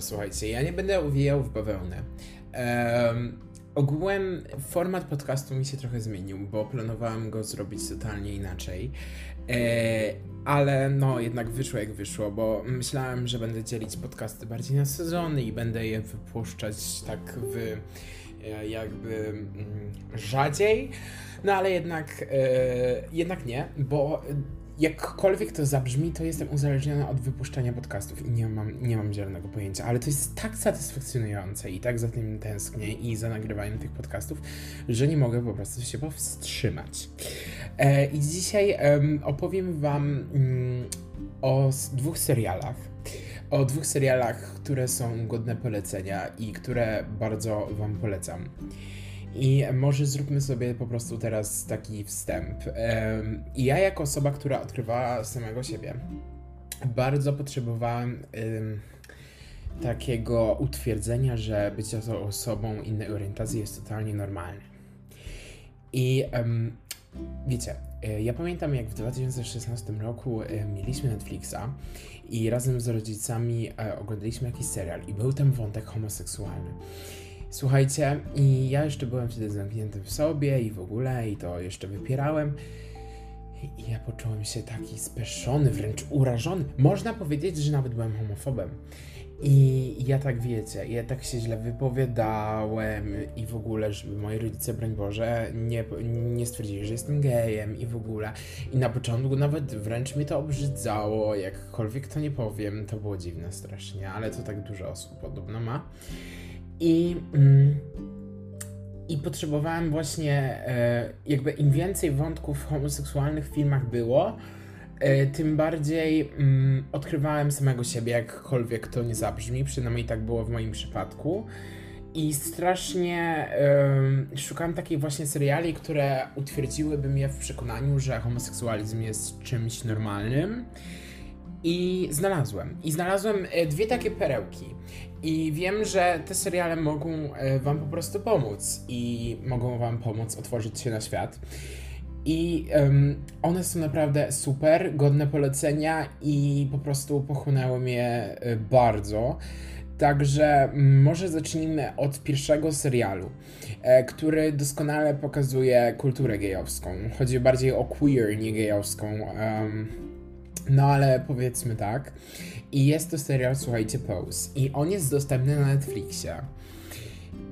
słuchajcie, ja nie będę uwijał w bawełnę. Um, ogółem format podcastu mi się trochę zmienił, bo planowałem go zrobić totalnie inaczej. E, ale no, jednak wyszło jak wyszło, bo myślałem, że będę dzielić podcasty bardziej na sezony i będę je wypuszczać tak w e, jakby mm, rzadziej. No ale jednak, e, jednak nie, bo jakkolwiek to zabrzmi, to jestem uzależniona od wypuszczania podcastów i nie mam, nie mam zielonego pojęcia, ale to jest tak satysfakcjonujące i tak za tym tęsknię i za nagrywaniem tych podcastów, że nie mogę po prostu się powstrzymać. E, I dzisiaj opowiem Wam mm, o dwóch serialach. O dwóch serialach, które są godne polecenia i które bardzo Wam polecam. I może zróbmy sobie po prostu teraz taki wstęp. I ja, jako osoba, która odkrywała samego siebie, bardzo potrzebowałem takiego utwierdzenia, że bycie osobą innej orientacji jest totalnie normalne. I wiecie, e, ja pamiętam jak w 2016 roku e, mieliśmy Netflixa i razem z rodzicami e, oglądaliśmy jakiś serial i był tam wątek homoseksualny. Słuchajcie, i ja jeszcze byłem wtedy zamknięty w sobie i w ogóle, i to jeszcze wypierałem. I ja poczułem się taki speszony, wręcz urażony. Można powiedzieć, że nawet byłem homofobem. I ja tak wiecie, ja tak się źle wypowiadałem i w ogóle, żeby moi rodzice, broń Boże, nie, nie stwierdzili, że jestem gejem i w ogóle. I na początku nawet wręcz mi to obrzydzało, jakkolwiek to nie powiem, to było dziwne strasznie, ale to tak dużo osób podobno ma. I, mm, i potrzebowałem właśnie, e, jakby im więcej wątków homoseksualnych w filmach było, e, tym bardziej mm, odkrywałem samego siebie, jakkolwiek to nie zabrzmi, przynajmniej tak było w moim przypadku. I strasznie szukałem takich właśnie seriali, które utwierdziłyby mnie w przekonaniu, że homoseksualizm jest czymś normalnym. I znalazłem. I znalazłem e, dwie takie perełki. I wiem, że te seriale mogą e, Wam po prostu pomóc i mogą Wam pomóc otworzyć się na świat. I um, one są naprawdę super, godne polecenia i po prostu pochłonęły mnie e, bardzo. Także może zacznijmy od pierwszego serialu, który doskonale pokazuje kulturę gejowską. Chodzi bardziej o queer, nie gejowską. Um, no ale powiedzmy tak. I jest to serial, słuchajcie, Pose. I on jest dostępny na Netflixie.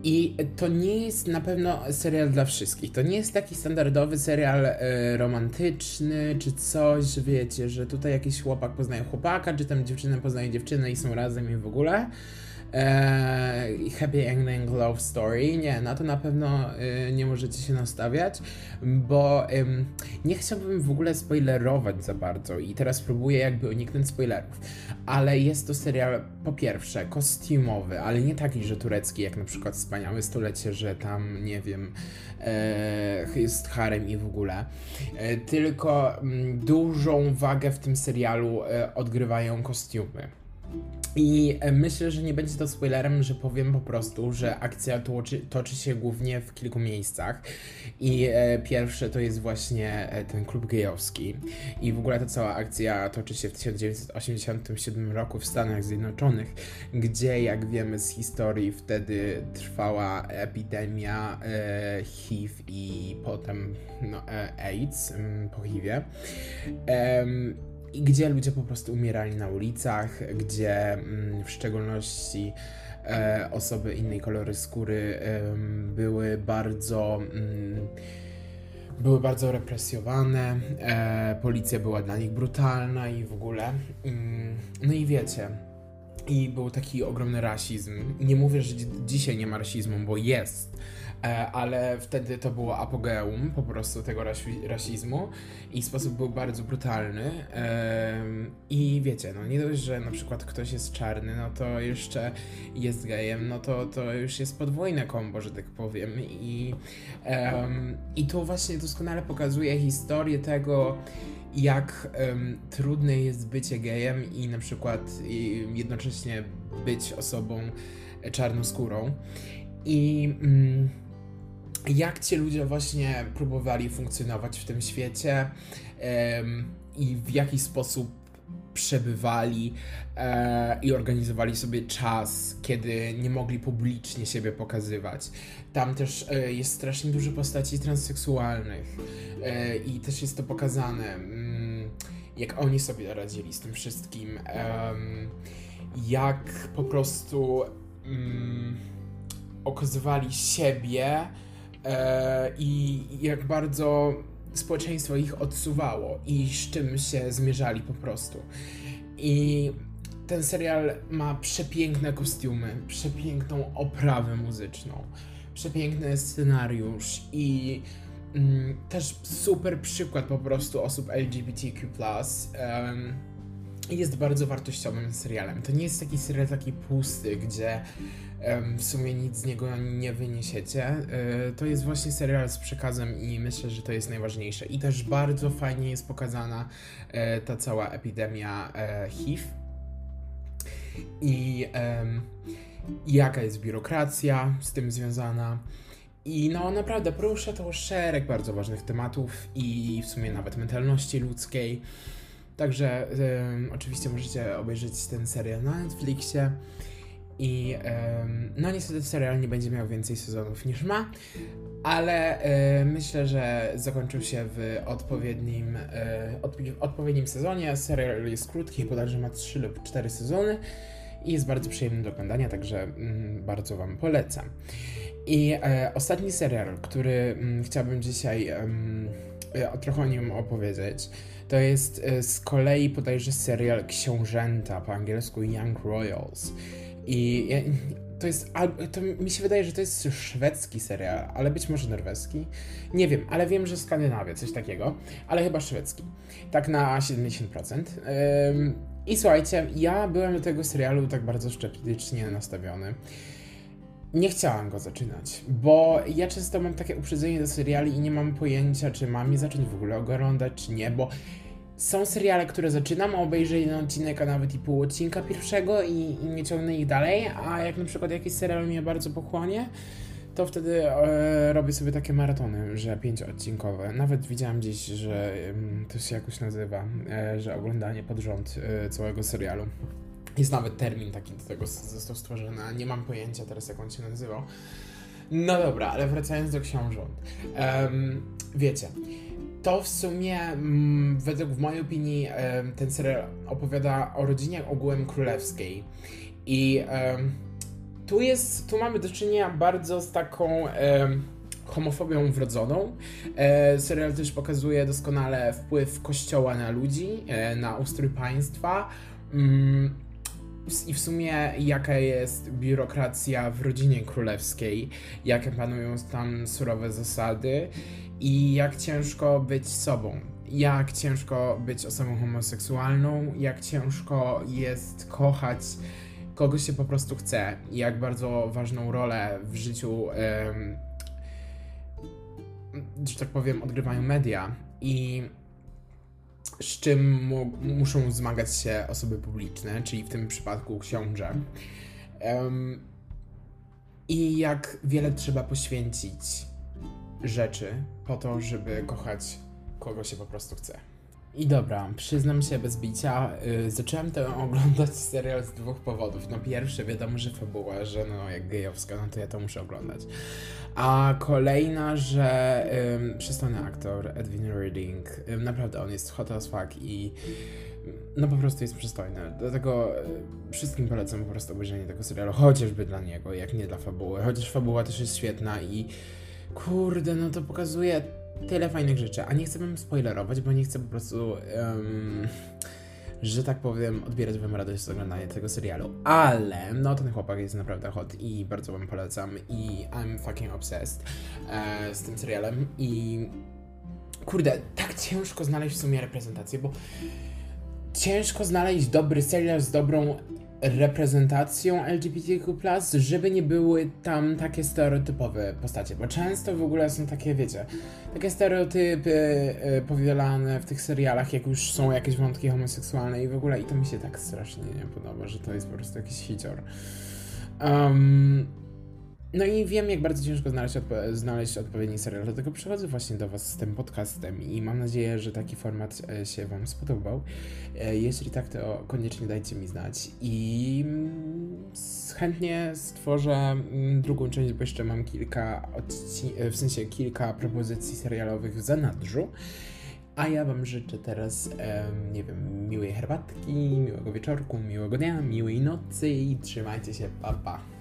I to nie jest na pewno serial dla wszystkich. To nie jest taki standardowy serial y, romantyczny czy coś, wiecie, że tutaj jakiś chłopak poznaje chłopaka, czy tam dziewczyna poznaje dziewczynę i są razem i w ogóle e, Happy Ending Love Story. Nie, na to na pewno e, nie możecie się nastawiać, bo nie chciałbym w ogóle spoilerować za bardzo i teraz próbuję jakby uniknąć spoilerów. Ale jest to serial po pierwsze kostiumowy, ale nie taki, że turecki, jak na przykład Wspaniałe Stulecie, że tam, nie wiem, e, jest harem i w ogóle. E, tylko mm, dużą wagę w tym serialu e, odgrywają kostiumy. I e, myślę, że nie będzie to spoilerem, że powiem po prostu, że akcja toczy, toczy się głównie w kilku miejscach. I e, pierwsze to jest właśnie e, ten klub gejowski. I w ogóle ta cała akcja toczy się w 1987 roku w Stanach Zjednoczonych, gdzie, jak wiemy z historii, wtedy trwała epidemia e, HIV i potem no, e, AIDS mm, po HIV i gdzie ludzie po prostu umierali na ulicach, gdzie mm, w szczególności e, osoby innej kolory skóry były bardzo. Mm, były bardzo represjowane, e, policja była dla nich brutalna i w ogóle. Mm, no i wiecie, i był taki ogromny rasizm. Nie mówię, że dzisiaj nie ma rasizmu, bo jest, ale wtedy to było apogeum po prostu tego rasizmu i sposób był bardzo brutalny. I wiecie, no nie dość, że na przykład ktoś jest czarny, no to jeszcze jest gejem, no to, to już jest podwójne kombo, że tak powiem. I, i to właśnie doskonale pokazuje historię tego, jak um, trudne jest bycie gejem i na przykład jednocześnie być osobą czarnoskórą. I mm, jak ci ludzie właśnie próbowali funkcjonować w tym świecie i w jaki sposób przebywali e, i organizowali sobie czas, kiedy nie mogli publicznie siebie pokazywać. Tam też e, jest strasznie dużo postaci transseksualnych e, i też jest to pokazane, mm, jak oni sobie radzili z tym wszystkim, jak po prostu mm, okazywali siebie i jak bardzo społeczeństwo ich odsuwało i z czym się zmierzali po prostu. I ten serial ma przepiękne kostiumy, przepiękną oprawę muzyczną, przepiękny scenariusz i mm, też super przykład po prostu osób LGBTQ. Um, jest bardzo wartościowym serialem. To nie jest taki serial taki pusty, gdzie w sumie nic z niego nie wyniesiecie. E, to jest właśnie serial z przekazem i myślę, że to jest najważniejsze. I też bardzo fajnie jest pokazana e, ta cała epidemia e, HIV. I jaka jest biurokracja z tym związana. I no naprawdę porusza to szereg bardzo ważnych tematów i w sumie nawet mentalności ludzkiej. Także oczywiście możecie obejrzeć ten serial na Netflixie. I no niestety serial nie będzie miał więcej sezonów niż ma, ale myślę, że zakończył się w odpowiednim, e, odpowiednim sezonie. Serial jest krótki, bodajże ma 3 lub 4 sezony i jest bardzo przyjemny do oglądania, także mm, bardzo Wam polecam. I e, ostatni serial, który mm, chciałbym dzisiaj e, trochę o nim opowiedzieć, to jest e, z kolei bodajże serial Książęta, po angielsku Young Royals. I to jest, to mi się wydaje, że to jest szwedzki serial, ale być może norweski. Nie wiem, ale wiem, że Skandynawia, coś takiego, ale chyba szwedzki. Tak na 70%. I słuchajcie, ja byłem do tego serialu tak bardzo sceptycznie nastawiony. Nie chciałam go zaczynać, bo ja często mam takie uprzedzenie do seriali i nie mam pojęcia, czy mam je zacząć w ogóle oglądać, czy nie, bo są seriale, które zaczynam, obejrzę jeden odcinek, a nawet i pół odcinka pierwszego i, i nie ciągnę ich dalej, a jak na przykład jakiś serial mnie bardzo pochłonie, to wtedy e, robię sobie takie maratony, że pięcioodcinkowe. Nawet widziałam gdzieś, że to się jakoś nazywa, e, że oglądanie pod rząd e, całego serialu. Jest nawet termin taki do tego został stworzony, a nie mam pojęcia teraz jak on się nazywał. No dobra, ale wracając do książąt. Um, wiecie, to w sumie, mm, według w mojej opinii, ten serial opowiada o rodzinie ogółem królewskiej. I tu jest, tu mamy do czynienia bardzo z taką homofobią wrodzoną. E, serial też pokazuje doskonale wpływ kościoła na ludzi, e, na ustrój państwa. Mm, i w sumie jaka jest biurokracja w rodzinie królewskiej, jakie panują tam surowe zasady i jak ciężko być sobą. Jak ciężko być osobą homoseksualną, jak ciężko jest kochać kogoś się po prostu chce, i jak bardzo ważną rolę w życiu, um, że tak powiem, odgrywają media i z czym mu, muszą zmagać się osoby publiczne, czyli w tym przypadku książę. Um, I jak wiele trzeba poświęcić rzeczy po to, żeby kochać kogo się po prostu chce. I dobra, przyznam się bez bicia, yy, zacząłem to oglądać serial z dwóch powodów. No pierwszy, wiadomo, że fabuła, że no jak gejowska, no to ja to muszę oglądać. A kolejna, że yy, przystany aktor Edwin Reading, yy, naprawdę on jest hot as fuck i no po prostu jest przystojny. Dlatego y, wszystkim polecam po prostu obejrzenie tego serialu, chociażby dla niego, jak nie dla fabuły. Chociaż fabuła też jest świetna i kurde, no to pokazuje tyle fajnych rzeczy, a nie chcę wam spoilerować, bo nie chcę po prostu, um, że tak powiem, odbierać wam radość z oglądania tego serialu. Ale, no ten chłopak jest naprawdę hot i bardzo wam polecam i I'm fucking obsessed e, z tym serialem i kurde, tak ciężko znaleźć w sumie reprezentację, bo ciężko znaleźć dobry serial z dobrą reprezentacją LGBTQ+, żeby nie były tam takie stereotypowe postacie, bo często w ogóle są takie, wiecie, takie stereotypy y, powielane w tych serialach, jak już są jakieś wątki homoseksualne i w ogóle i to mi się tak strasznie nie podoba, że to jest po prostu jakiś hicior. Um, No i wiem, jak bardzo ciężko znaleźć, odpo- znaleźć odpowiedni serial, dlatego przychodzę właśnie do Was z tym podcastem i mam nadzieję, że taki format e, się Wam spodobał. E, Jeśli tak, to koniecznie dajcie mi znać i mm, chętnie stworzę mm, drugą część, bo jeszcze mam kilka e, w sensie kilka propozycji serialowych w zanadrzu. A ja Wam życzę teraz, nie wiem, miłej herbatki, miłego wieczorku, miłego dnia, miłej nocy i trzymajcie się, pa pa.